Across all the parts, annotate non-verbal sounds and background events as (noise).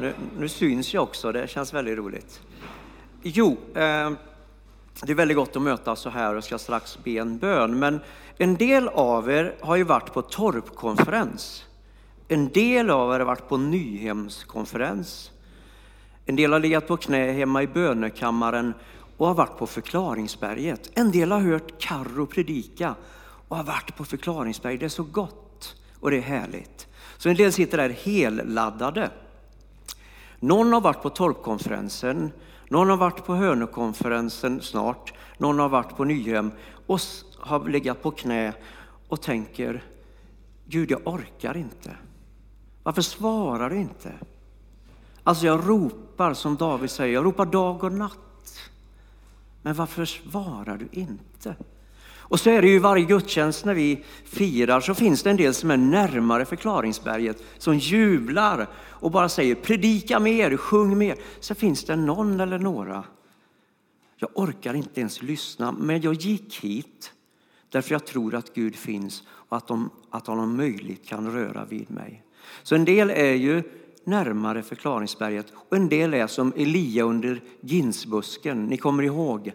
Nu, nu syns jag också, det känns väldigt roligt. Jo, eh, det är väldigt gott att mötas så här och ska strax be en bön. Men en del av er har ju varit på torpkonferens. En del av er har varit på Nyhemskonferens. En del har legat på knä hemma i bönekammaren och har varit på förklaringsberget. En del har hört Karro predika och har varit på förklaringsberget. Det är så gott och det är härligt. Så en del sitter där helladdade. Någon har varit på torpkonferensen, någon har varit på Hönökonferensen snart, någon har varit på Nyhem och har legat på knä och tänker, Gud jag orkar inte. Varför svarar du inte? Alltså jag ropar som David säger, jag ropar dag och natt. Men varför svarar du inte? Och så är det ju varje gudstjänst när vi firar så finns det en del som är närmare förklaringsberget, som jublar och bara säger predika mer, sjung mer. Så finns det någon eller några. Jag orkar inte ens lyssna, men jag gick hit därför jag tror att Gud finns och att, de, att han om möjligt kan röra vid mig. Så en del är ju närmare förklaringsberget och en del är som Elia under ginsbusken. Ni kommer ihåg.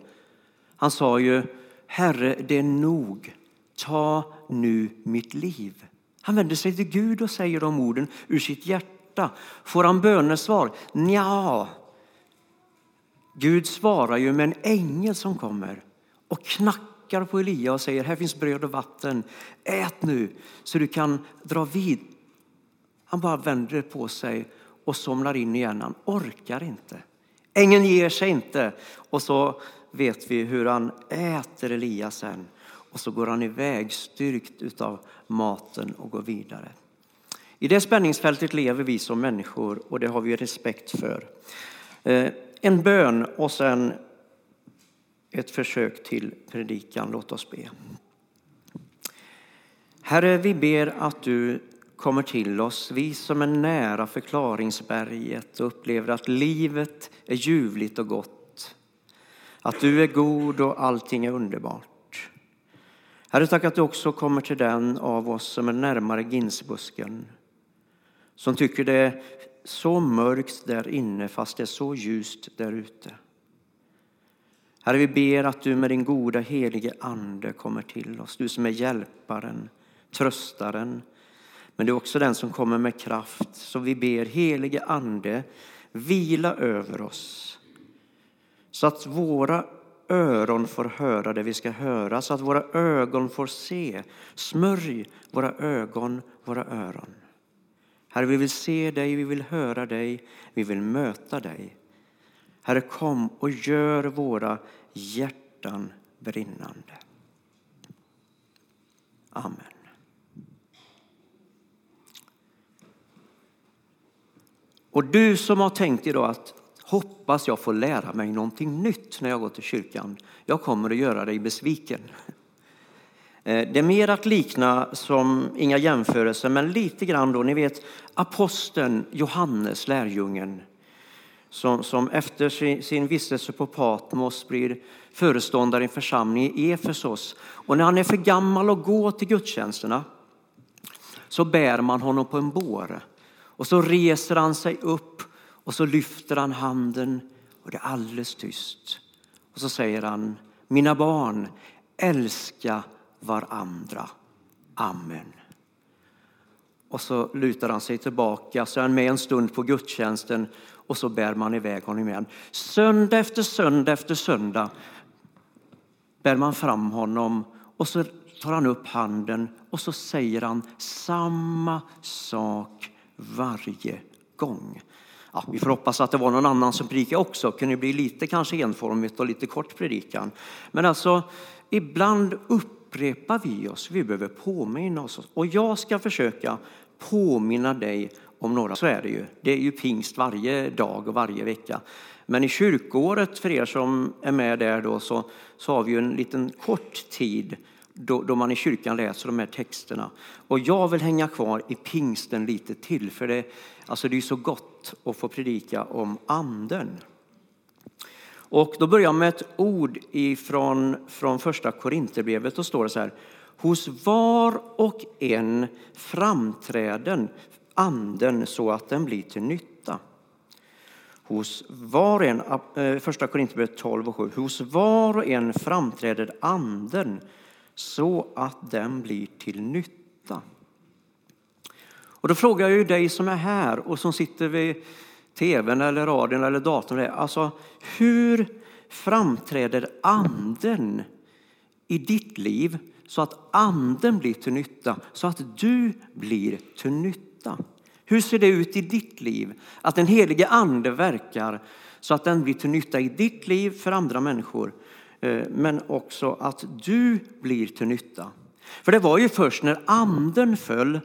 Han sa ju Herre, det är nog. Ta nu mitt liv. Han vänder sig till Gud och säger de orden ur sitt hjärta. Får han bönesvar? Nja. Gud svarar ju med en ängel som kommer och knackar på Elia och säger här finns bröd och vatten. Ät nu så du kan dra vid. Han bara vänder på sig och somnar in igen. Han orkar inte. Ängeln ger sig inte. Och så vet vi hur han äter Elias sen. Och så går han iväg styrkt av maten och går vidare. I det spänningsfältet lever vi som människor och det har vi respekt för. Eh, en bön och sen ett försök till predikan. Låt oss be. Herre, vi ber att du kommer till oss, vi som är nära förklaringsberget och upplever att livet är ljuvligt och gott att du är god och allting är underbart. Herre, tack att du också kommer till den av oss som är närmare ginsbusken. Som tycker det är så mörkt där inne fast det är så ljust där ute. Herre, vi ber att du med din goda helige Ande kommer till oss. Du som är hjälparen, tröstaren. Men du är också den som kommer med kraft. Så vi ber helige Ande vila över oss så att våra öron får höra det vi ska höra, så att våra ögon får se. Smörj våra ögon, våra öron. Herre, vi vill se dig, vi vill höra dig, vi vill möta dig. Herre, kom och gör våra hjärtan brinnande. Amen. Och du som har tänkt idag att hoppas jag får lära mig någonting nytt när jag går till kyrkan. Jag kommer att göra dig besviken. Eh, det är mer att likna som, inga jämförelser, men lite grann då, ni vet aposteln Johannes, lärjungen, som, som efter sin, sin vistelse på Patmos blir föreståndare i en församling i Efesos. Och när han är för gammal att gå till gudstjänsterna så bär man honom på en bår. Och så reser han sig upp och så lyfter han handen och det är alldeles tyst. Och så säger han, mina barn, älska varandra. Amen. Och så lutar han sig tillbaka, så är han med en stund på gudstjänsten och så bär man iväg honom igen. Söndag efter söndag efter söndag bär man fram honom och så tar han upp handen och så säger han samma sak varje gång ja, vi får hoppas att det var någon annan som predikade också. Det kunde bli lite kanske enformigt och lite kort predikan. Men alltså, ibland upprepar vi oss. Vi behöver påminna oss. Och jag ska försöka påminna dig om några. Så är det ju. Det är ju pingst varje dag och varje vecka. Men i kyrkåret, för er som är med där då, så, så har vi ju en liten kort tid då, då, man i kyrkan läser de här texterna. Och jag vill hänga kvar i pingsten lite till, för det, alltså det är så gott att få predika om anden. Och då börjar jag med ett ord ifrån, från första Korinthierbrevet. Då står det så här. Hos var och en framträden anden så att den blir till nytta. hos var och en, eh, första Korinthierbrevet 12 och 7, hos var och en framträder anden så att den blir till nytta. Och då frågar jag ju dig som är här och som sitter vid tvn eller radion eller datorn. Alltså, hur framträder anden i ditt liv så att anden blir till nytta, så att du blir till nytta? Hur ser det ut i ditt liv? Att den helige ande verkar så att den blir till nytta i ditt liv för andra människor, Eh, men också att du blir till nytta. För det var ju först när anden föll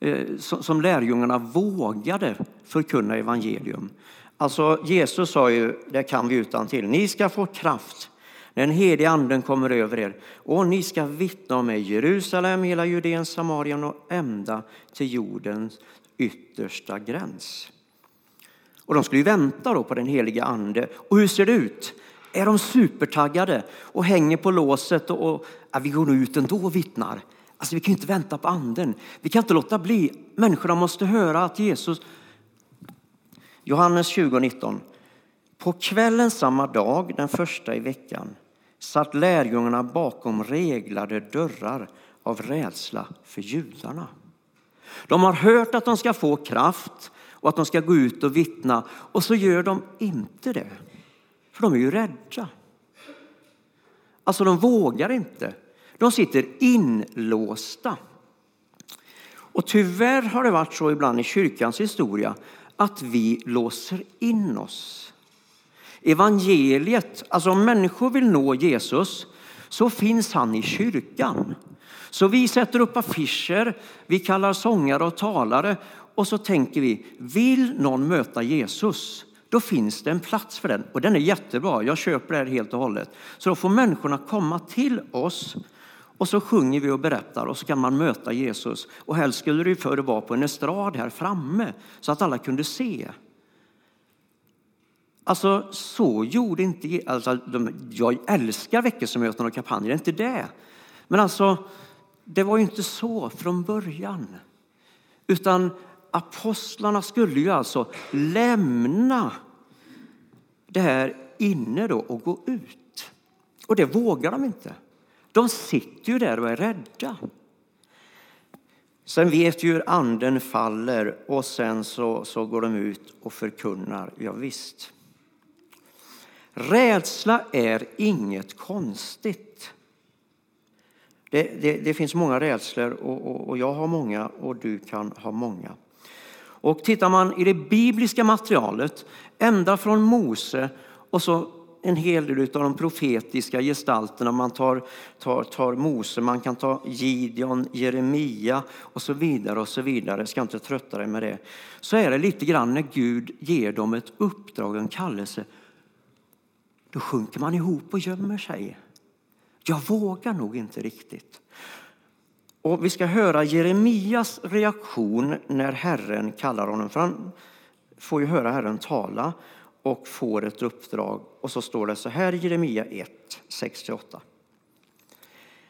eh, som lärjungarna vågade förkunna evangelium. Alltså Jesus sa ju, det kan vi utan till. ni ska få kraft när den helige anden kommer över er och ni ska vittna om mig i Jerusalem, hela Judeen, Samarien och ända till jordens yttersta gräns. Och de skulle ju vänta då på den helige ande. Och hur ser det ut? Är de supertaggade och hänger på låset och, och ja, vi går ut ändå och vittnar? Alltså vi kan inte vänta på anden. Vi kan inte låta bli. Människorna måste höra att Jesus... Johannes 20.19. På kvällen samma dag, den första i veckan, satt lärjungarna bakom reglade dörrar av rädsla för judarna. De har hört att de ska få kraft och att de ska gå ut och vittna och så gör de inte det. För de är ju rädda. Alltså de vågar inte. De sitter inlåsta. Och tyvärr har det varit så ibland i kyrkans historia att vi låser in oss. Evangeliet, alltså om människor vill nå Jesus så finns han i kyrkan. Så vi sätter upp affischer, vi kallar sångare och talare och så tänker vi, vill någon möta Jesus? Då finns det en plats för den och den är jättebra. Jag köper det här helt och hållet. Så då får människorna komma till oss och så sjunger vi och berättar och så kan man möta Jesus. Och helst skulle det förr vara på en estrad här framme så att alla kunde se. Alltså så gjorde inte alltså, de, Jag älskar väckelsemöten och kampanjer, det är inte det. Men alltså det var ju inte så från början. Utan apostlarna skulle ju alltså lämna det här inne då och gå ut. Och det vågar de inte. De sitter ju där och är rädda. Sen vet ju hur anden faller och sen så, så går de ut och förkunnar. Ja, visst. Rädsla är inget konstigt. Det, det, det finns många rädslor och, och, och jag har många och du kan ha många. Och tittar man i det bibliska materialet, ända från Mose och så en hel del av de profetiska gestalterna. Man tar, tar, tar Mose, man kan ta Gideon, Jeremia och så vidare. och så vidare. Jag ska inte trötta dig med det. Så är det lite grann när Gud ger dem ett uppdrag, en kallelse. Då sjunker man ihop och gömmer sig. Jag vågar nog inte riktigt. Och Vi ska höra Jeremias reaktion när Herren kallar honom. För han får ju höra Herren tala och får ett uppdrag. Och så står det så här i Jeremia 1, 6-8.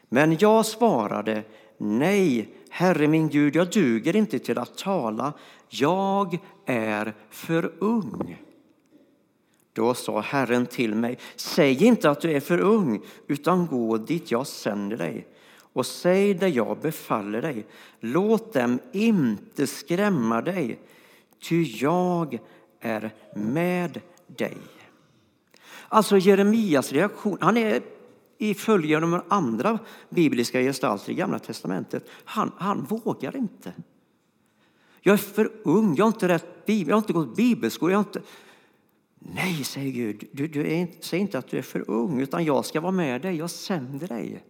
Men jag svarade, nej, Herre min Gud, jag duger inte till att tala. Jag är för ung. Då sa Herren till mig, säg inte att du är för ung, utan gå dit jag sänder dig och säg det jag befaller dig. Låt dem inte skrämma dig, ty jag är med dig. Alltså Jeremias reaktion, han är i följande med andra bibliska gestalter i Gamla Testamentet. Han, han vågar inte. Jag är för ung, jag har inte, rätt, jag har inte gått bibelskola. Jag har inte... Nej, säger Gud, du, du är, säg inte att du är för ung, utan jag ska vara med dig, jag sänder dig.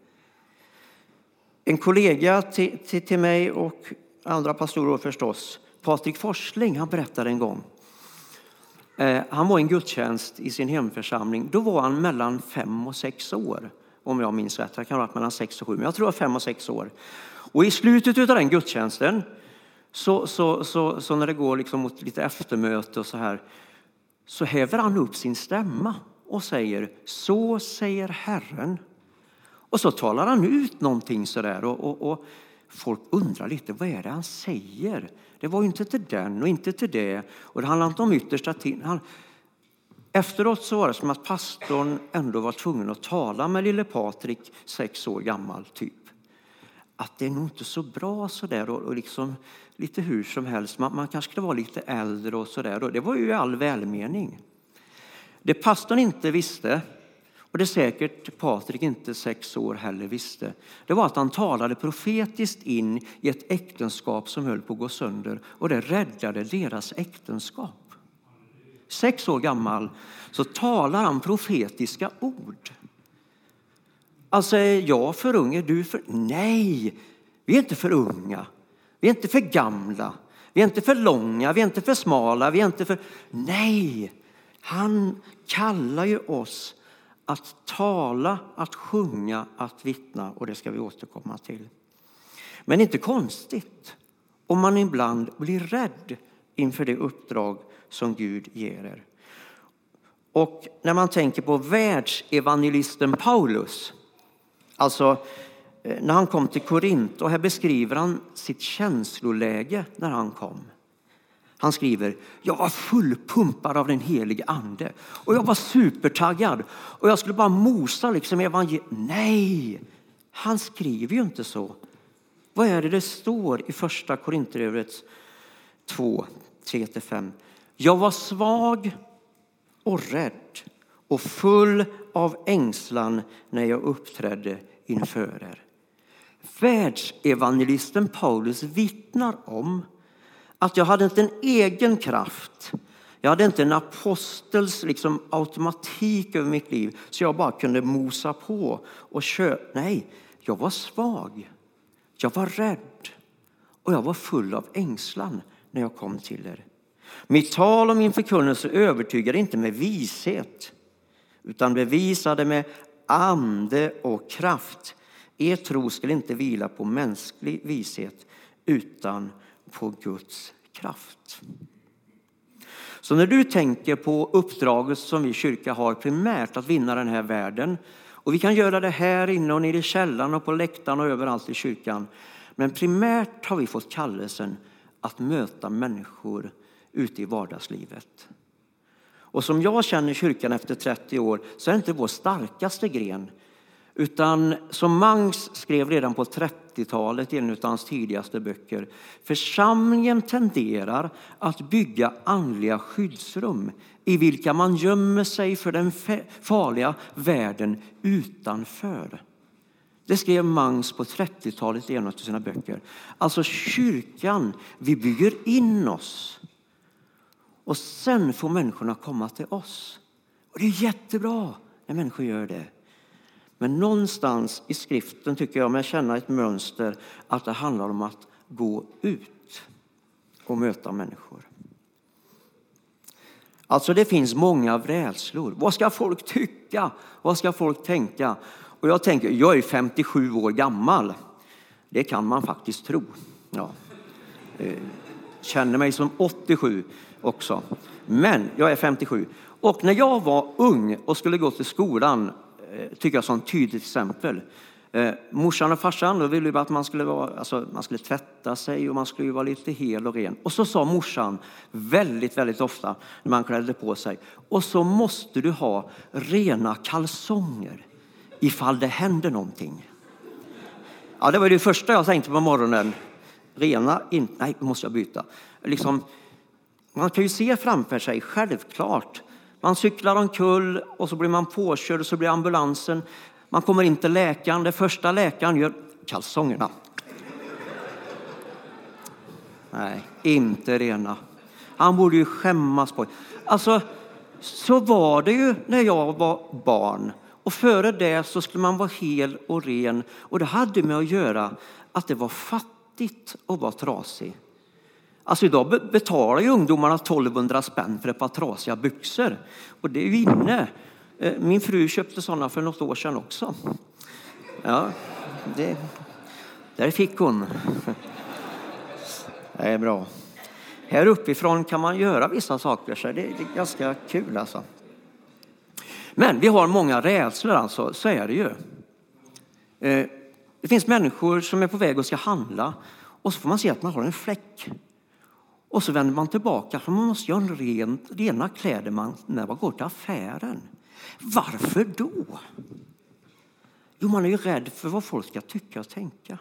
En kollega till, till, till mig och andra pastorer förstås, Patrik Forsling, han berättade en gång. Eh, han var i en gudstjänst i sin hemförsamling. Då var han mellan fem och sex år, om jag minns rätt. Jag kan ha varit mellan sex och sju, men jag tror det var fem och sex år. Och i slutet av den gudstjänsten, så, så, så, så när det går liksom mot lite eftermöte och så här, så häver han upp sin stämma och säger så säger Herren. Och så talar han ut någonting sådär och, och, och folk undrar lite vad är det han säger. Det var ju inte till den och inte till det och det handlar inte om yttersta tiden. Han, Efteråt så var det som att pastorn ändå var tvungen att tala med lille Patrik, sex år gammal, typ. Att det är nog inte så bra sådär och, och liksom lite hur som helst. Man, man kanske skulle vara lite äldre och sådär. Det var ju all välmening. Det pastorn inte visste, och det säkert Patrik inte sex år heller visste, det var att han talade profetiskt in i ett äktenskap som höll på att gå sönder och det räddade deras äktenskap. Sex år gammal så talar han profetiska ord. Alltså, är jag för ung? Är du för... Nej, vi är inte för unga. Vi är inte för gamla. Vi är inte för långa, vi är inte för smala, vi är inte för... Nej, han kallar ju oss att tala, att sjunga, att vittna och det ska vi återkomma till. Men inte konstigt om man ibland blir rädd inför det uppdrag som Gud ger er. Och när man tänker på världsevangelisten Paulus, alltså eh, när han kom till Korint, och här beskriver han sitt känsloläge när han kom. Han skriver, jag var fullpumpad av den helige ande och jag var supertaggad och jag skulle bara mosa liksom evangeliet. Nej, han skriver ju inte så. Vad är det det står i första Korinthierbrevet 2, 3-5? Jag var svag och rädd och full av ängslan när jag uppträdde inför er. Världsevangelisten Paulus vittnar om att jag hade inte en egen kraft. Jag hade inte en apostels liksom, automatik över mitt liv så jag bara kunde mosa på och köra. Nej, jag var svag. Jag var rädd och jag var full av ängslan när jag kom till er. Mitt tal och min förkunnelse övertygade inte med vishet utan bevisade med ande och kraft. Er tro skulle inte vila på mänsklig vishet utan på Guds kraft. Så när du tänker på uppdraget som vi kyrka har primärt att vinna den här världen och vi kan göra det här inne och nere i källaren och på läktaren och överallt i kyrkan. Men primärt har vi fått kallelsen att möta människor ute i vardagslivet. Och som jag känner kyrkan efter 30 år så är det inte vår starkaste gren. Utan som Mangs skrev redan på 30-talet i en av hans tidigaste böcker. Församlingen tenderar att bygga andliga skyddsrum i vilka man gömmer sig för den farliga världen utanför. Det skrev Mangs på 30-talet i en av sina böcker. Alltså kyrkan, vi bygger in oss. Och sen får människorna komma till oss. Och det är jättebra när människor gör det. Men någonstans i skriften tycker jag mig känna ett mönster att det handlar om att gå ut och möta människor. Alltså det finns många rädslor. Vad ska folk tycka? Vad ska folk tänka? Och jag tänker, jag är 57 år gammal. Det kan man faktiskt tro. Ja. Eh, känner mig som 87 också. Men jag är 57. Och när jag var ung och skulle gå till skolan, Eh, tycker jag som ett tydligt exempel. Eh, morsan och farsan ville att man skulle, vara, alltså, man skulle tvätta sig och man skulle vara lite hel och ren. Och så sa morsan väldigt, väldigt ofta när man klädde på sig. Och så måste du ha rena kalsonger ifall det händer någonting. Ja, det var det första jag tänkte på morgonen. Rena, in, nej, måste jag byta. Liksom, man kan ju se framför sig, självklart. Man cyklar omkull och så blir man påkörd och så blir ambulansen. Man kommer in till läkaren. Det första läkaren gör kalsongerna. Nej, inte rena. Han borde ju skämmas på Alltså, så var det ju när jag var barn. Och före det så skulle man vara hel och ren. Och det hade med att göra att det var fattigt att vara trasig. Alltså idag betalar ju ungdomarna 1200 spänn för ett par trasiga byxor. Och det är ju inne. Eh, min fru köpte sådana för något år sedan också. Ja, det, där fick hon. (laughs) Det är bra. Här uppifrån kan man göra vissa saker, så det är ganska kul alltså. Men vi har många rädslor alltså, så är det ju. Eh, det finns människor som är på väg och ska handla och så får man se att man har en fläck och så vänder man tillbaka, för man måste ju ha rent, rena kläder man, när man går till affären. Varför då? Jo, man är ju rädd för vad folk ska tycka och tänka.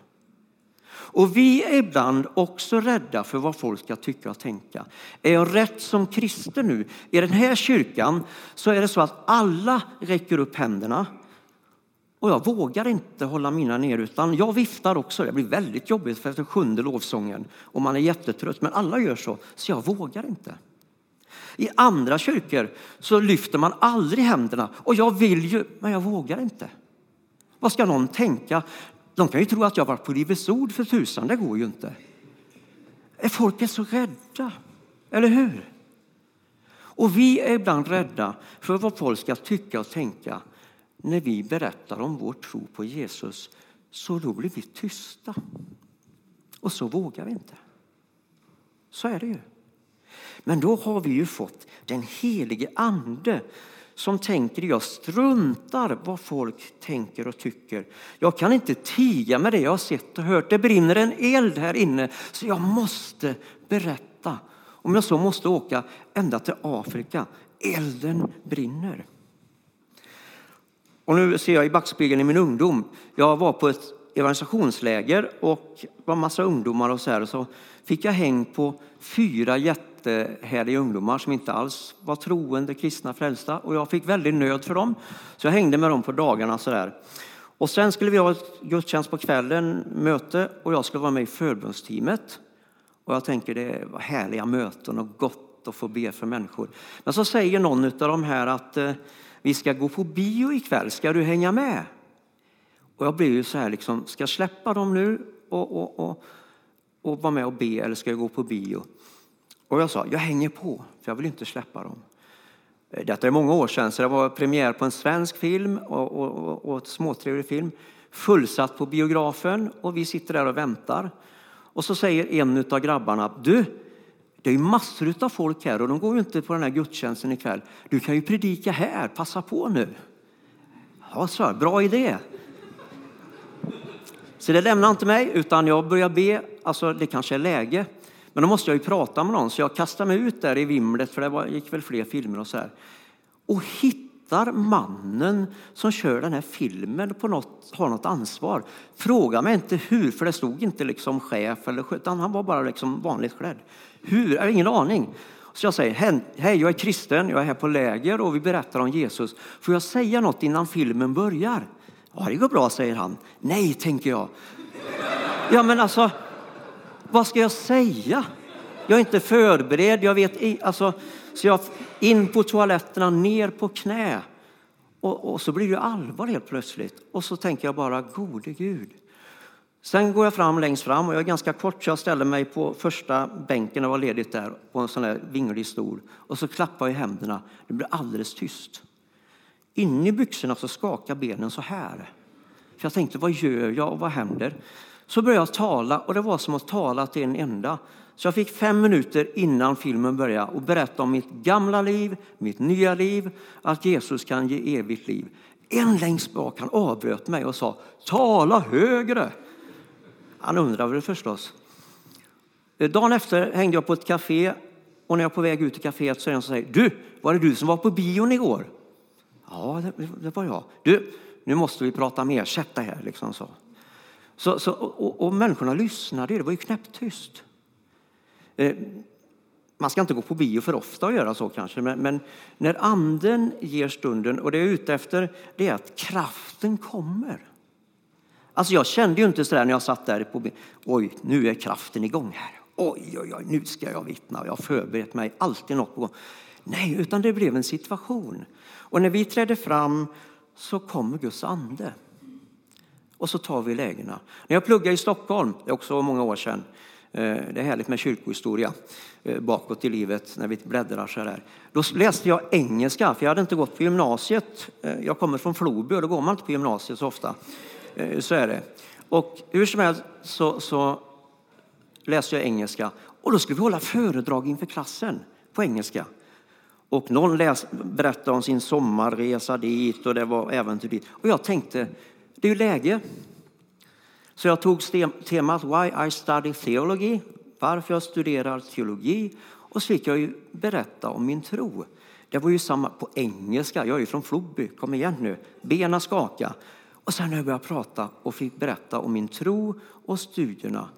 Och vi är ibland också rädda för vad folk ska tycka och tänka. Är jag rätt som kristen nu? I den här kyrkan så är det så att alla räcker upp händerna. Och jag vågar inte hålla mina ner utan jag viftar också. Det blir väldigt jobbigt för efter sjunde lovsången och man är jättetrött. Men alla gör så, så jag vågar inte. I andra kyrkor så lyfter man aldrig händerna och jag vill ju, men jag vågar inte. Vad ska någon tänka? De kan ju tro att jag varit på Livets Ord för tusan, det går ju inte. Folk Är så rädda? Eller hur? Och vi är ibland rädda för vad folk ska tycka och tänka när vi berättar om vår tro på Jesus. Så då blir vi tysta. Och så vågar vi inte. Så är det ju. Men då har vi ju fått den helige Ande som tänker jag struntar vad folk tänker och tycker. Jag kan inte tiga med det jag har sett och hört. Det brinner en eld här inne så jag måste berätta. Om jag så måste åka ända till Afrika. Elden brinner. Och nu ser jag i backspegeln i min ungdom. Jag var på ett evangelisationsläger och var massa ungdomar och så här. Och så fick jag häng på fyra jättehärliga ungdomar som inte alls var troende, kristna, frälsta. Och jag fick väldigt nöd för dem. Så jag hängde med dem på dagarna så där. Och sen skulle vi ha ett gudstjänst på kvällen, möte, och jag skulle vara med i förbundsteamet. Och jag tänker det var härliga möten och gott att få be för människor. Men så säger någon av de här att eh, vi ska gå på bio ikväll, ska du hänga med? Och jag blir ju så här, liksom, ska jag släppa dem nu och, och, och, och vara med och be eller ska jag gå på bio? Och jag sa, jag hänger på, för jag vill inte släppa dem. Eh, detta är många år sedan, så det var premiär på en svensk film och, och, och ett småtrevlig film. Fullsatt på biografen och vi sitter där och väntar. Och så säger en av grabbarna, du, det är massor av folk här och de går ju inte på den här gudstjänsten ikväll. Du kan ju predika här, passa på nu. Ja, så, bra idé. Så det lämnar inte mig, utan jag börjar be. Alltså, det kanske är läge. Men då måste jag ju prata med någon, så jag kastar mig ut där i vimlet, för det var, gick väl fler filmer och så här. Och hittar mannen som kör den här filmen på något, har något ansvar. Fråga mig inte hur, för det stod inte liksom chef eller utan han var bara liksom vanligt klädd. Hur? Jag har ingen aning. Så jag säger, hej, jag är kristen, jag är här på läger och vi berättar om Jesus. Får jag säga något innan filmen börjar? Ja, det går bra, säger han. Nej, tänker jag. Ja, men alltså, vad ska jag säga? Jag är inte förberedd. Jag vet, alltså, så jag in på toaletterna, ner på knä. Och, och så blir det allvar helt plötsligt. Och så tänker jag bara, gode Gud. Sen går jag fram längst fram och jag är ganska kort så jag ställer mig på första bänken, det var ledigt där, på en sån där vinglig stol. Och så klappar jag i händerna. Det blir alldeles tyst. Inne i byxorna så skakar benen så här. För jag tänkte, vad gör jag och vad händer? Så började jag tala och det var som att tala till en enda. Så jag fick fem minuter innan filmen började och berätta om mitt gamla liv, mitt nya liv, att Jesus kan ge evigt liv. En längst bak han avbröt mig och sa, tala högre. Han undrade väl förstås. Eh, dagen efter hängde jag på ett café och när jag är på väg ut i kaféet så är det en som säger, du, var det du som var på bion igår? Ja, det, det var jag. Du, nu måste vi prata mer, sätt dig här. Liksom så. Så, så, och, och människorna lyssnade, det var ju knäpptyst. Eh, man ska inte gå på bio för ofta och göra så kanske, men, men, när anden ger stunden, och det jag är ute efter, det är att kraften kommer. Alltså jag kände ju inte sådär när jag satt där på oj, nu är kraften igång här. Oj, oj, oj, nu ska jag vittna. Jag har förberett mig, alltid något på gång. Nej, utan det blev en situation. Och när vi trädde fram så kommer Guds ande. Och så tar vi lägena. När jag pluggade i Stockholm, det är också många år sedan, eh, det är härligt med kyrkohistoria eh, bakåt i livet när vi bläddrar så där. Då läste jag engelska, för jag hade inte gått på gymnasiet. Eh, jag kommer från Floby och då går man inte på gymnasiet så ofta. Eh, så är det. Och hur som helst så, så läste jag engelska och då skulle vi hålla föredrag inför klassen på engelska. Och någon läs, berättade om sin sommarresa dit och det var äventyr dit. Och jag tänkte, det är ju läge. Så jag tog temat Why I study theology. varför jag studerar teologi och så fick jag ju berätta om min tro. Det var ju samma på engelska. Jag är ju från Floby. Kom igen nu. Benen skaka. Och sen när jag började prata och fick berätta om min tro och studierna.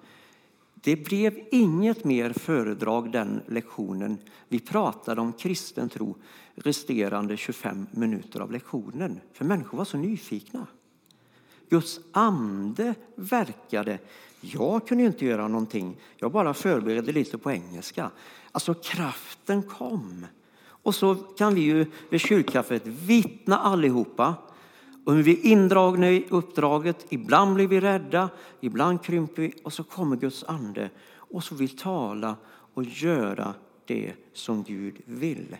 Det blev inget mer föredrag den lektionen. Vi pratade om kristen tro resterande 25 minuter av lektionen. För människor var så nyfikna. Guds ande verkade. Jag kunde inte göra någonting. Jag bara förberedde lite på engelska. Alltså kraften kom. Och så kan vi ju vid kyrkkaffet vittna allihopa och vi är indragna i uppdraget. Ibland blir vi rädda, ibland krymper vi och så kommer Guds ande och så vill tala och göra det som Gud vill.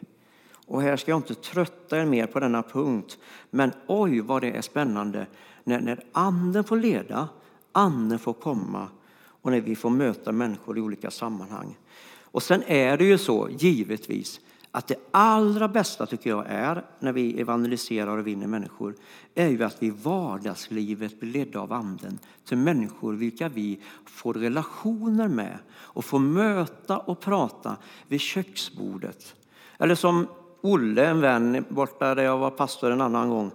Och här ska jag inte trötta er mer på denna punkt, men oj vad det är spännande när, när anden får leda, anden får komma och när vi får möta människor i olika sammanhang. Och sen är det ju så, givetvis, att det allra bästa tycker jag är när vi evangeliserar och vinner människor är ju att vi i vardagslivet blir ledda av anden till människor vilka vi får relationer med och får möta och prata vid köksbordet. Eller som Olle, en vän borta där jag var pastor en annan gång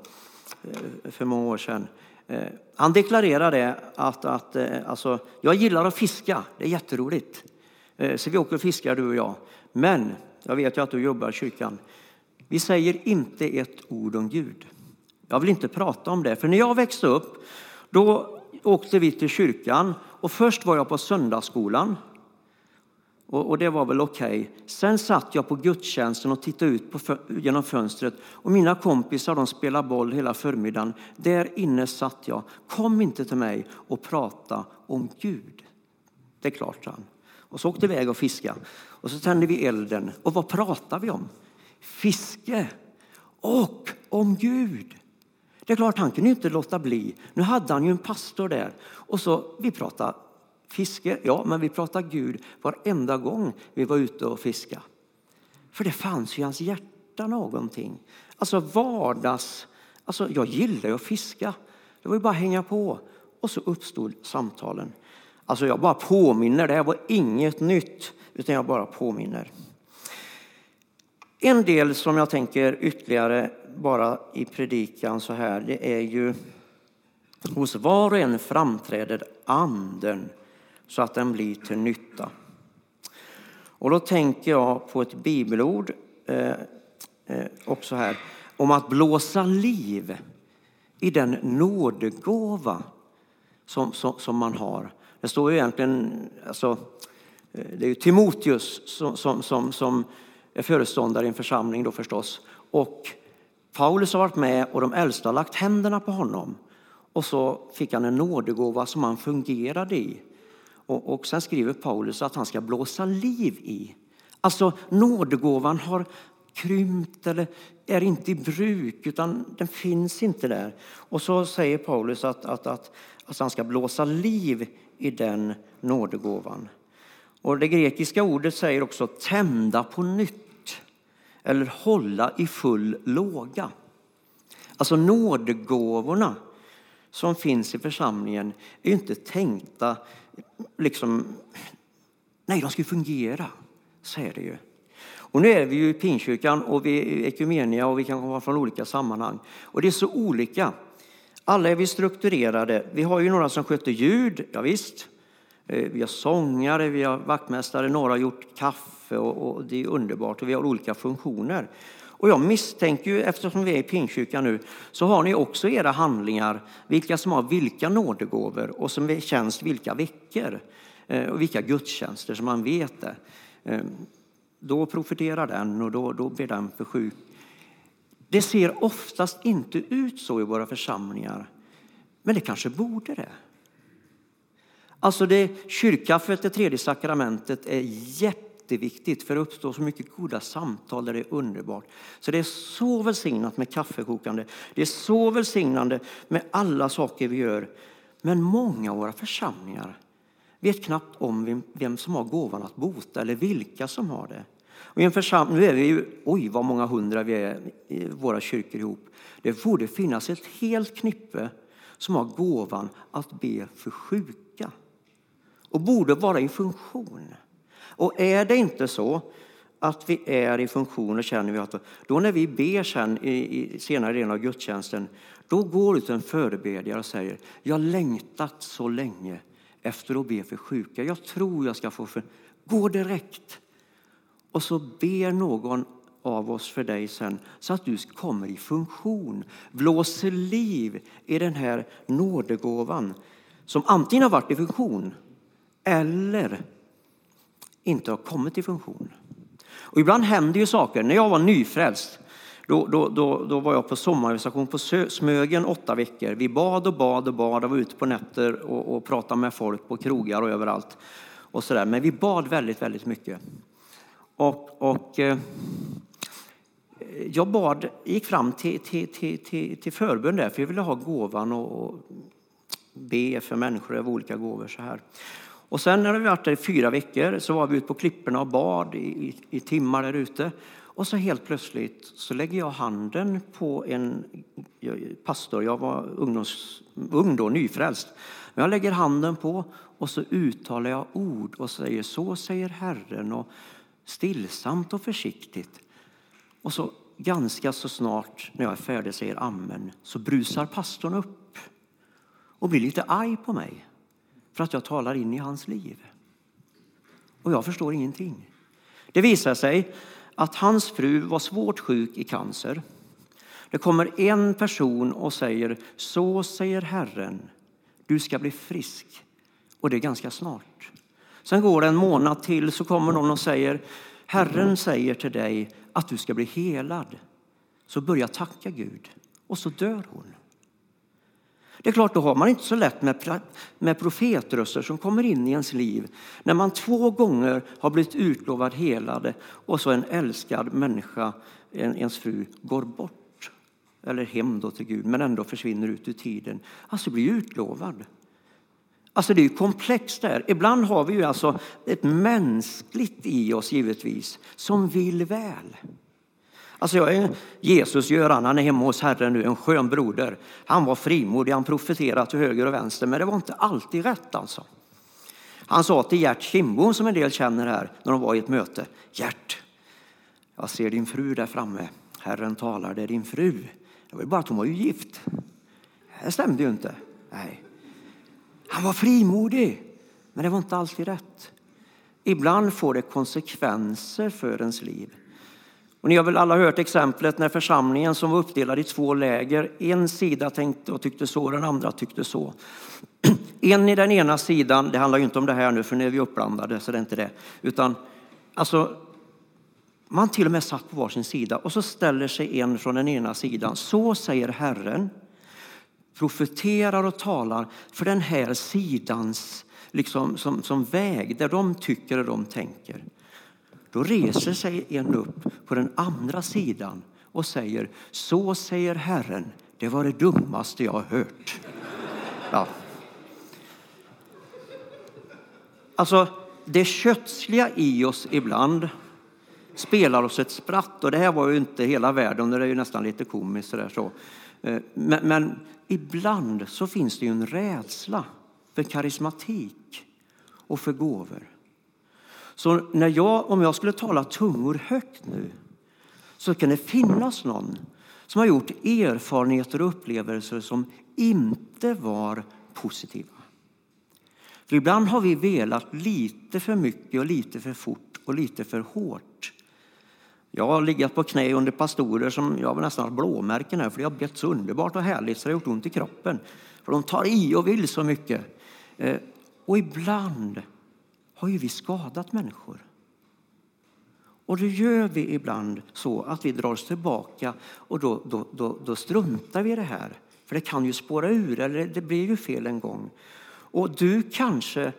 eh, för många år sedan. Eh, han deklarerade att, att eh, alltså, jag gillar att fiska, det är jätteroligt. Så vi åker och fiskar du och jag. Men jag vet ju att du jobbar i kyrkan. Vi säger inte ett ord om Gud. Jag vill inte prata om det. För när jag växte upp, då åkte vi till kyrkan och först var jag på söndagsskolan. Och, och det var väl okej. Okay. Sen satt jag på gudstjänsten och tittade ut på, genom fönstret och mina kompisar de spelade boll hela förmiddagen. Där inne satt jag. Kom inte till mig och prata om Gud. Det är klart, han. Och så åkte vi iväg och fiskade. Och så tände vi elden. Och vad pratade vi om? Fiske och om Gud. Det är klart, han kunde inte låta bli. Nu hade han ju en pastor där. Och så, vi pratade fiske, ja, men vi pratade Gud varenda gång vi var ute och fiskade. För det fanns ju i hans hjärta någonting. Alltså vardags... Alltså jag gillar ju att fiska. Det var ju bara att hänga på. Och så uppstod samtalen. Alltså jag bara påminner, det här var inget nytt, utan jag bara påminner. En del som jag tänker ytterligare bara i predikan så här, det är ju hos var och en framträder anden så att den blir till nytta. Och då tänker jag på ett bibelord eh, eh, också här om att blåsa liv i den nådegåva som, som, som man har. Det står ju egentligen, alltså, eh, det är ju Timoteus som, som, som, som är föreståndare i en församling då förstås. Och Paulus har varit med och de äldsta har lagt händerna på honom. Och så fick han en nådegåva som han fungerade i. Och, och sen skriver Paulus att han ska blåsa liv i. Alltså nådegåvan har krympt eller är inte i bruk, utan den finns inte där. Och så säger Paulus att, att, att, att han ska blåsa liv i den nådegåvan. Och det grekiska ordet säger också tända på nytt eller hålla i full låga. Alltså nådegåvorna som finns i församlingen är inte tänkta liksom... Nej, de ska fungera, säger det ju. Och nu är vi ju i Pinkyrkan och vi är ekumenia och vi kan komma från olika sammanhang. Och det är så olika. Alla är vi strukturerade. Vi har ju några som sköter ljud, ja, visst. Eh, vi har sångare, vi har vaktmästare, några har gjort kaffe och, och det är underbart och vi har olika funktioner. Och jag misstänker ju, eftersom vi är i Pingstkyrkan nu, så har ni också era handlingar, vilka som har vilka nådegåvor och som är tjänst vilka veckor eh, och vilka gudstjänster som man vet det. Eh, då profiterar den och då, då blir den för sjuk. Det ser oftast inte ut så i våra församlingar, men det kanske borde det. Alltså det, kyrkkaffet, det tredje sakramentet, är jätteviktigt för det uppstår så mycket goda samtal där det är underbart. Så det är så välsignat med kaffekokande. Det är så välsignande med alla saker vi gör. Men många av våra församlingar vet knappt om vem, vem som har gåvan att bota eller vilka som har det. Och i en församling, nu är vi ju, oj vad många hundra vi är i våra kyrkor ihop. Det borde finnas ett helt knippe som har gåvan att be för sjuka och borde vara i funktion. Och är det inte så att vi är i funktion och känner vi att då när vi ber sen i, i senare delen av gudstjänsten, då går ut en förebedjare och säger jag längtat så länge efter att be för sjuka. Jag tror jag ska få för... Gå direkt. Och så ber någon av oss för dig sen så att du kommer i funktion. Blåser liv i den här nådegåvan som antingen har varit i funktion eller inte har kommit i funktion. Och ibland händer ju saker. När jag var nyfrälst då, då, då, då var jag på sommarvisation på Smögen åtta veckor. Vi bad och bad och bad och var ute på nätter och, och pratade med folk på krogar och överallt. Och så där. Men vi bad väldigt, väldigt mycket. Och, och eh, jag bad, gick fram till, till, till, till, till förbön där, för jag ville ha gåvan och, och be för människor av olika gåvor. så här. Och sen när vi varit där i fyra veckor så var vi ute på klipporna och bad i, i, i timmar där ute. Och så helt plötsligt så lägger jag handen på en pastor. Jag var ungdoms, ung då, nyfrälst. Men jag lägger handen på och så uttalar jag ord och säger så säger Herren och stillsamt och försiktigt. Och så ganska så snart när jag är färdig säger amen så brusar pastorn upp och blir lite arg på mig för att jag talar in i hans liv. Och jag förstår ingenting. Det visar sig att hans fru var svårt sjuk i cancer. Det kommer en person och säger, så säger Herren, du ska bli frisk. Och det är ganska snart. Sen går det en månad till så kommer någon och säger, Herren säger till dig att du ska bli helad. Så börja tacka Gud och så dör hon. Det är klart, då har man inte så lätt med, med profetröster som kommer in i ens liv. När man två gånger har blivit utlovad helade och så en älskad människa, en, ens fru, går bort. Eller hem då till Gud, men ändå försvinner ut ur tiden. Alltså blir utlovad. Alltså det är komplext där. Ibland har vi ju alltså ett mänskligt i oss givetvis som vill väl. Alltså jag är Jesus Göran, han är hemma hos Herren nu, en skön broder. Han var frimodig, han profeterade till höger och vänster, men det var inte alltid rätt alltså. Han sa till Gert Kindbom, som en del känner här, när de var i ett möte. Gert, jag ser din fru där framme. Herren talar, det är din fru. Det var bara att hon var ju gift. Det stämde ju inte. Nej. Han var frimodig, men det var inte alltid rätt. Ibland får det konsekvenser för ens liv. Och ni har väl alla hört exemplet när församlingen som var uppdelad i två läger, en sida tänkte och tyckte så, den andra tyckte så. (clears throat) En i den ena sidan, det handlar ju inte om det här nu för nu är vi uppblandade så det är inte det, utan alltså man till och med satt på varsin sida och så ställer sig en från den ena sidan. Så säger Herren, profeterar och talar för den här sidans liksom, som, som väg, där de tycker och de tänker. Då reser sig en upp på den andra sidan och säger Så säger Herren, det var det dummaste jag har hört. Ja. Alltså, det kötsliga i oss ibland spelar oss ett spratt. Och det här var ju inte hela världen, det är ju nästan lite komiskt. Så där, så. Eh, men, men ibland så finns det ju en rädsla för karismatik och för gåvor. Så när jag, om jag skulle tala tungor högt nu så kan det finnas någon som har gjort erfarenheter och upplevelser som inte var positiva. För ibland har vi velat lite för mycket och lite för fort och lite för hårt. Jag har legat på knä under pastorer som jag har nästan har blåmärken här för det har bett så underbart och härligt så det har gjort ont i kroppen. För de tar i och vill så mycket. Eh, och ibland har ju vi skadat människor. Och då gör vi ibland så att vi drar oss tillbaka och då, då, då, då struntar vi i det här. För det kan ju spåra ur, eller det blir ju fel en gång. Och du kanske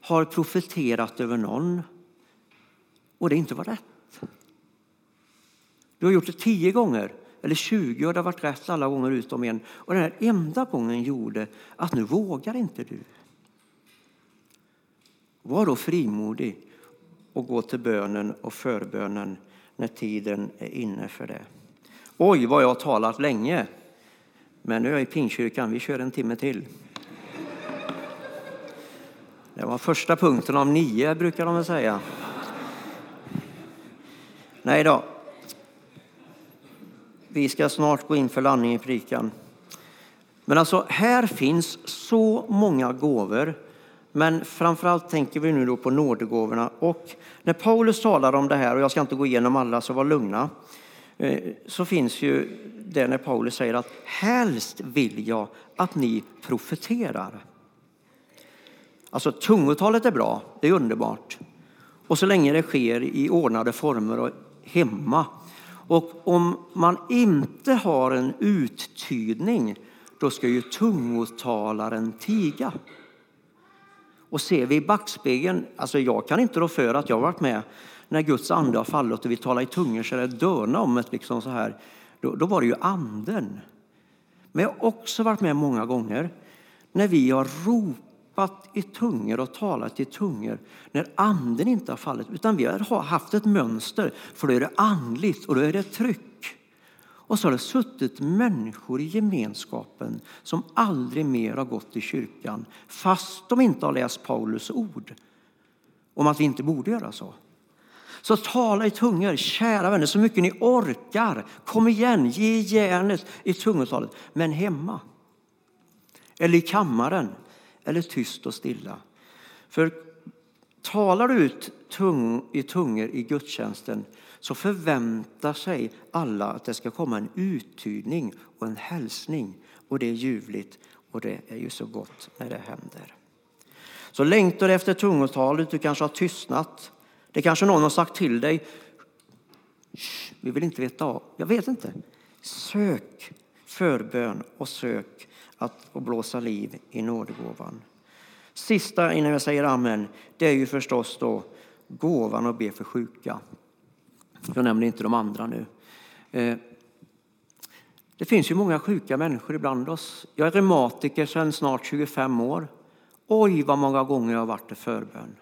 har profeterat över någon och det inte var rätt. Du har gjort det tio gånger eller tjugo och det har varit rätt alla gånger utom en. Och den här enda gången gjorde att nu vågar inte du. Var då frimodig och gå till bönen och förbönen när tiden är inne för det. Oj, vad jag har talat länge. Men nu är jag i Pingstkyrkan, vi kör en timme till. Det var första punkten av nio, brukar de väl säga. Nej då. Vi ska snart gå in för landning i prikan. Men alltså, här finns så många gåvor. Men framförallt tänker vi nu då på nådegåvorna. Och när Paulus talar om det här, och jag ska inte gå igenom alla, så var lugna. Eh, så finns ju det när Paulus säger att helst vill jag att ni profeterar. Alltså tungotalet är bra, det är underbart. Och så länge det sker i ordnade former och hemma. Och om man inte har en uttydning, då ska ju tungotalaren tiga. Och ser vi i backspegeln, alltså jag kan inte rå för att jag har varit med när Guds ande har fallit och vi talar i tungor så är det dörna om ett liksom så här. Då, då var det ju anden. Men jag har också varit med många gånger när vi har ropat i tungor och talat i tungor när anden inte har fallit utan vi har haft ett mönster för då är det andligt och då är det tryck. Och så har det suttit människor i gemenskapen som aldrig mer har gått i kyrkan fast de inte har läst Paulus ord om att vi inte borde göra så. Så tala i tungor, kära vänner, så mycket ni orkar. Kom igen, ge järnet i tungotalet, men hemma. Eller i kammaren, eller tyst och stilla. För talar du ut tung, i tungor i gudstjänsten så förväntar sig alla att det ska komma en uttydning och en hälsning. Och det är ljuvligt och det är ju så gott när det händer. Så längtar du efter tungotalet, du kanske har tystnat. Det kanske någon har sagt till dig. Vi vill inte veta av. Jag vet inte. Sök förbön och sök att blåsa liv i nådegåvan. Sista innan jag säger amen, det är ju förstås då gåvan att be för sjuka. Jag nämner inte de andra nu. Eh, det finns ju många sjuka människor ibland oss. Jag är reumatiker sedan snart 25 år. Oj, vad många gånger jag har varit i förbön.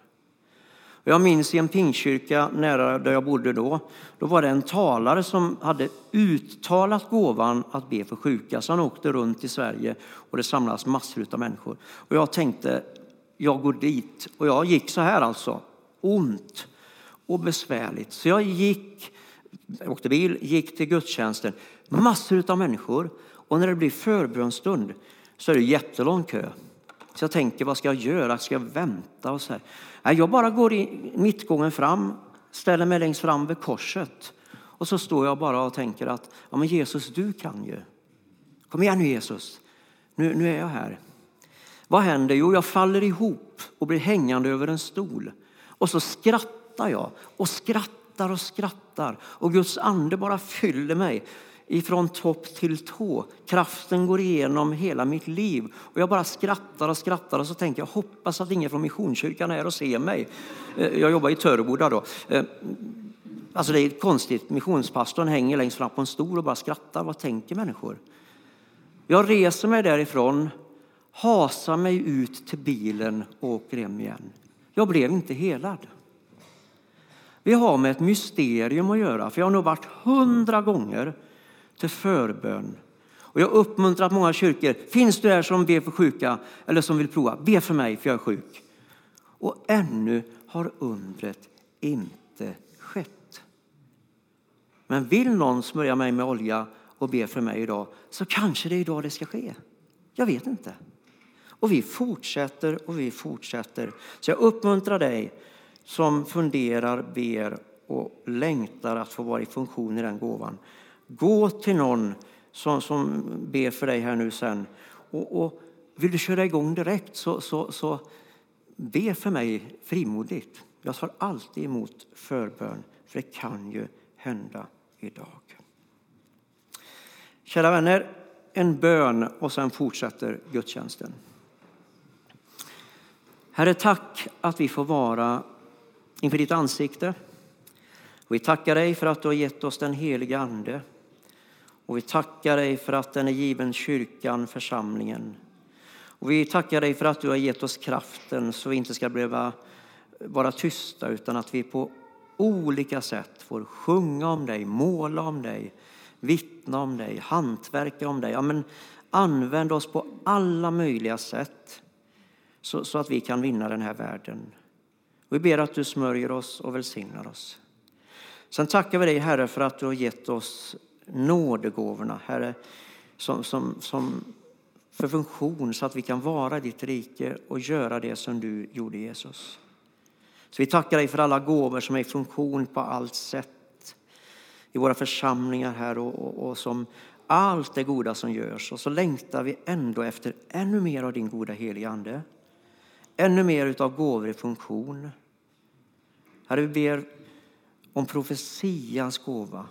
Jag minns i en pingkyrka nära där jag bodde då, då var det en talare som hade uttalat gåvan att be för sjuka. Så han åkte runt i Sverige och det samlades massor av människor. Och jag tänkte, jag går dit. Och jag gick så här alltså, ont och besvärligt. Så jag gick, åkte bil, gick till gudstjänsten. Massor av människor. Och när det blir förbönstund så är det jättelång kö. Så jag tänker, vad ska jag göra? Ska jag vänta? Och så här. Jag bara går i mittgången fram, ställer mig längst fram vid korset. Och så står jag bara och tänker att ja, men Jesus, du kan ju. Kom igen nu Jesus, nu, nu är jag här. Vad händer? Jo, jag faller ihop och blir hängande över en stol. Och så skrattar jag och skrattar och skrattar. Och Guds ande bara fyller mig ifrån topp till tå. Kraften går igenom hela mitt liv. Och jag bara skrattar och skrattar och så tänker jag hoppas att ingen från Missionskyrkan är här och ser mig. Eh, jag jobbar i Töreboda då. Eh, alltså det är konstigt, missionspastorn hänger längst fram på en stol och bara skrattar. Vad tänker människor? Jag reser mig därifrån, hasar mig ut till bilen och åker hem igen. Jag blev inte helad. Vi har med ett mysterium att göra, för jag har nog varit hundra gånger till förbön. Och jag uppmuntrar många kyrkor. Finns du här som ber för sjuka eller som vill prova? Be för mig för jag är sjuk. Och ännu har undret inte skett. Men vill någon smörja mig med olja och be för mig idag så kanske det är idag det ska ske. Jag vet inte. Och vi fortsätter och vi fortsätter. Så jag uppmuntrar dig som funderar, ber och längtar att få vara i funktion i den gåvan. Gå till någon som, som ber för dig här nu sen. Och, och vill du köra igång direkt så, så, så be för mig frimodigt. Jag tar alltid emot förbön, för det kan ju hända idag. Kära vänner, en bön och sen fortsätter gudstjänsten. Herre, tack att vi får vara inför ditt ansikte. vi tackar dig för att du har gett oss den heliga Ande och vi tackar dig för att den är given kyrkan, församlingen. Och vi tackar dig för att du har gett oss kraften så vi inte ska behöva vara tysta utan att vi på olika sätt får sjunga om dig, måla om dig, vittna om dig, hantverka om dig. Ja, men använd oss på alla möjliga sätt så, så att vi kan vinna den här världen. Vi ber att du smörjer oss och välsignar oss. Sen tackar vi dig Herre för att du har gett oss nådegåvorna, Herre, som, som, som för funktion så att vi kan vara i ditt rike och göra det som du gjorde Jesus. Så vi tackar dig för alla gåvor som är i funktion på allt sätt i våra församlingar här och, och, och som allt det goda som görs. Och så längtar vi ändå efter ännu mer av din goda heliga Ande. Ännu mer av gåvor i funktion. Herre, vi ber om profetians gåva.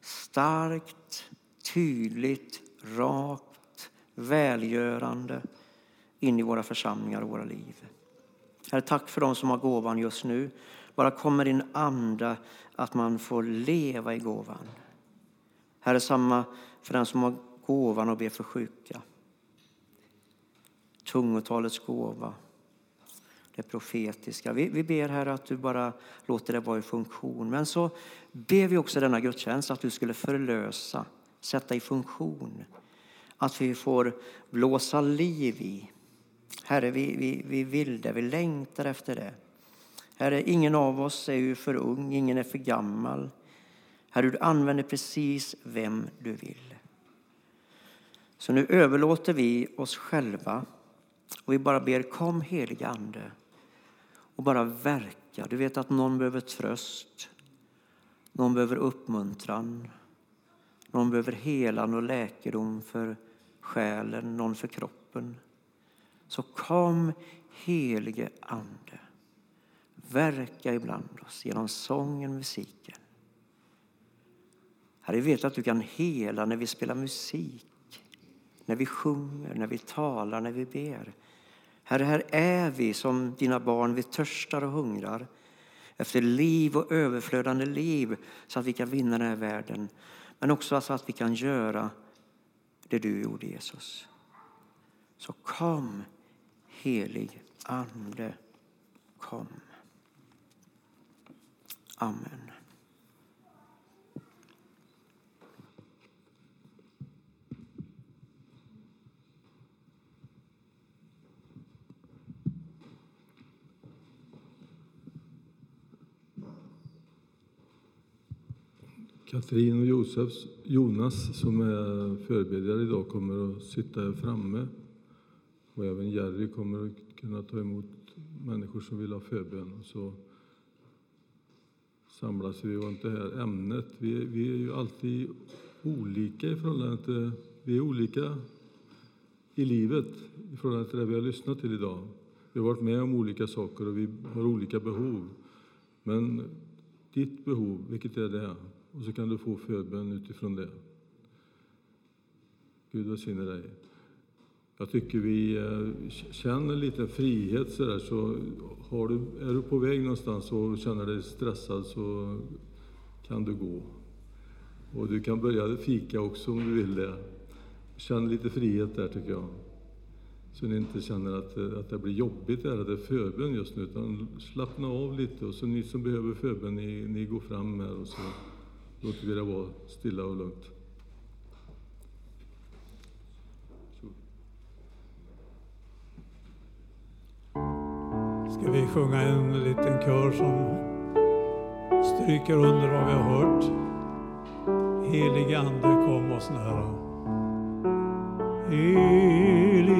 Starkt, tydligt, rakt, välgörande in i våra församlingar och våra liv. Herre, tack för dem som har gåvan just nu. Bara kommer din ande att man får leva i gåvan. Herre, samma för den som har gåvan att be för sjuka. Tungotalets gåva, det profetiska. Vi, vi ber Herre att du bara låter det vara i funktion. Men så ber vi också denna gudstjänst att du skulle förlösa, sätta i funktion. Att vi får blåsa liv i. Herre, vi, vi, vi vill det, vi längtar efter det. Herre, ingen av oss är ju för ung, ingen är för gammal. Herre, du använder precis vem du vill. Så nu överlåter vi oss själva och vi bara ber kom heliga Ande och bara verka. Du vet att någon behöver tröst, någon behöver uppmuntran, någon behöver helan och läkedom för själen, någon för kroppen. Så kom helige Ande, verka ibland oss genom sången, musiken. Herre, vi vet att du kan hela när vi spelar musik, när vi sjunger, när vi talar, när vi ber. Herre, här är vi som dina barn, vi törstar och hungrar efter liv och överflödande liv så att vi kan vinna den här världen. Men också så att vi kan göra det du gjorde, Jesus. Så kom, helig Ande, kom. Amen. Katrin och Josefs, Jonas som är förebedjare idag kommer att sitta här framme. Och även Jerry kommer att kunna ta emot människor som vill ha förbön. Så samlas vi runt det här ämnet. Vi, vi är ju alltid olika i förhållande till... Vi är olika i livet i förhållande till det vi har lyssnat till idag. Vi har varit med om olika saker och vi har olika behov. Men ditt behov, vilket är det? Och så kan du få förbön utifrån det. Gud välsigne dig. Jag tycker vi eh, känner lite frihet så där, så har du, är du på väg någonstans och känner dig stressad så kan du gå. Och du kan börja fika också om du vill det. Känn lite frihet där tycker jag. Så ni inte känner att, eh, att det blir jobbigt där, att det är förbön just nu, utan slappna av lite. Och så ni som behöver förbön, ni, ni går fram här och så låter vi det vara stilla och lugnt. Ska vi sjunga en liten kör som stryker under vad vi har hört? Helige Ande, kom oss nära. Helig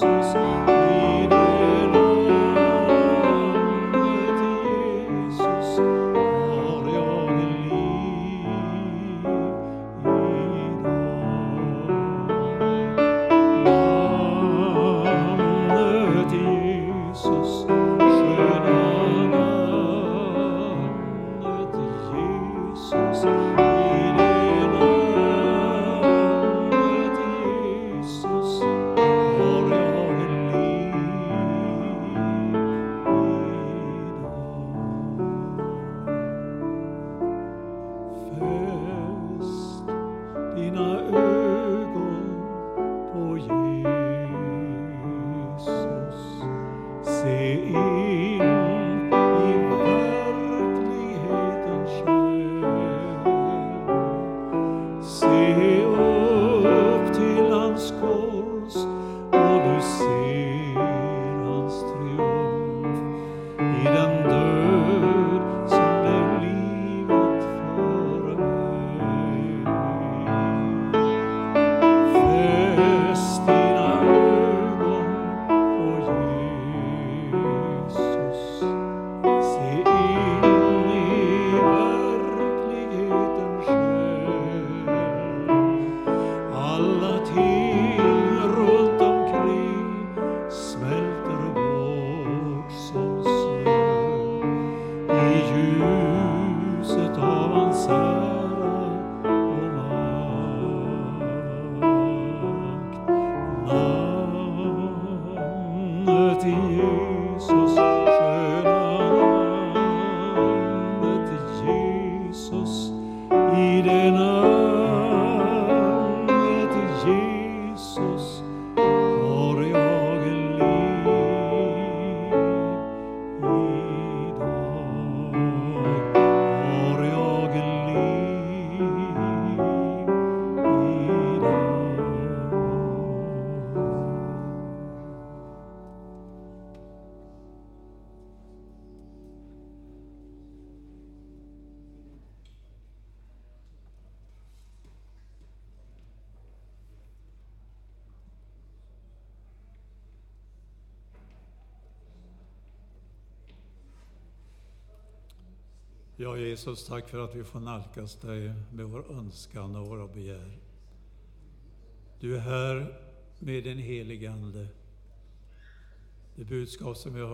Jesus. Ja, Jesus, tack för att vi får nalkas dig med vår önskan och våra begär. Du är här med din helige Ande. Det budskap som jag har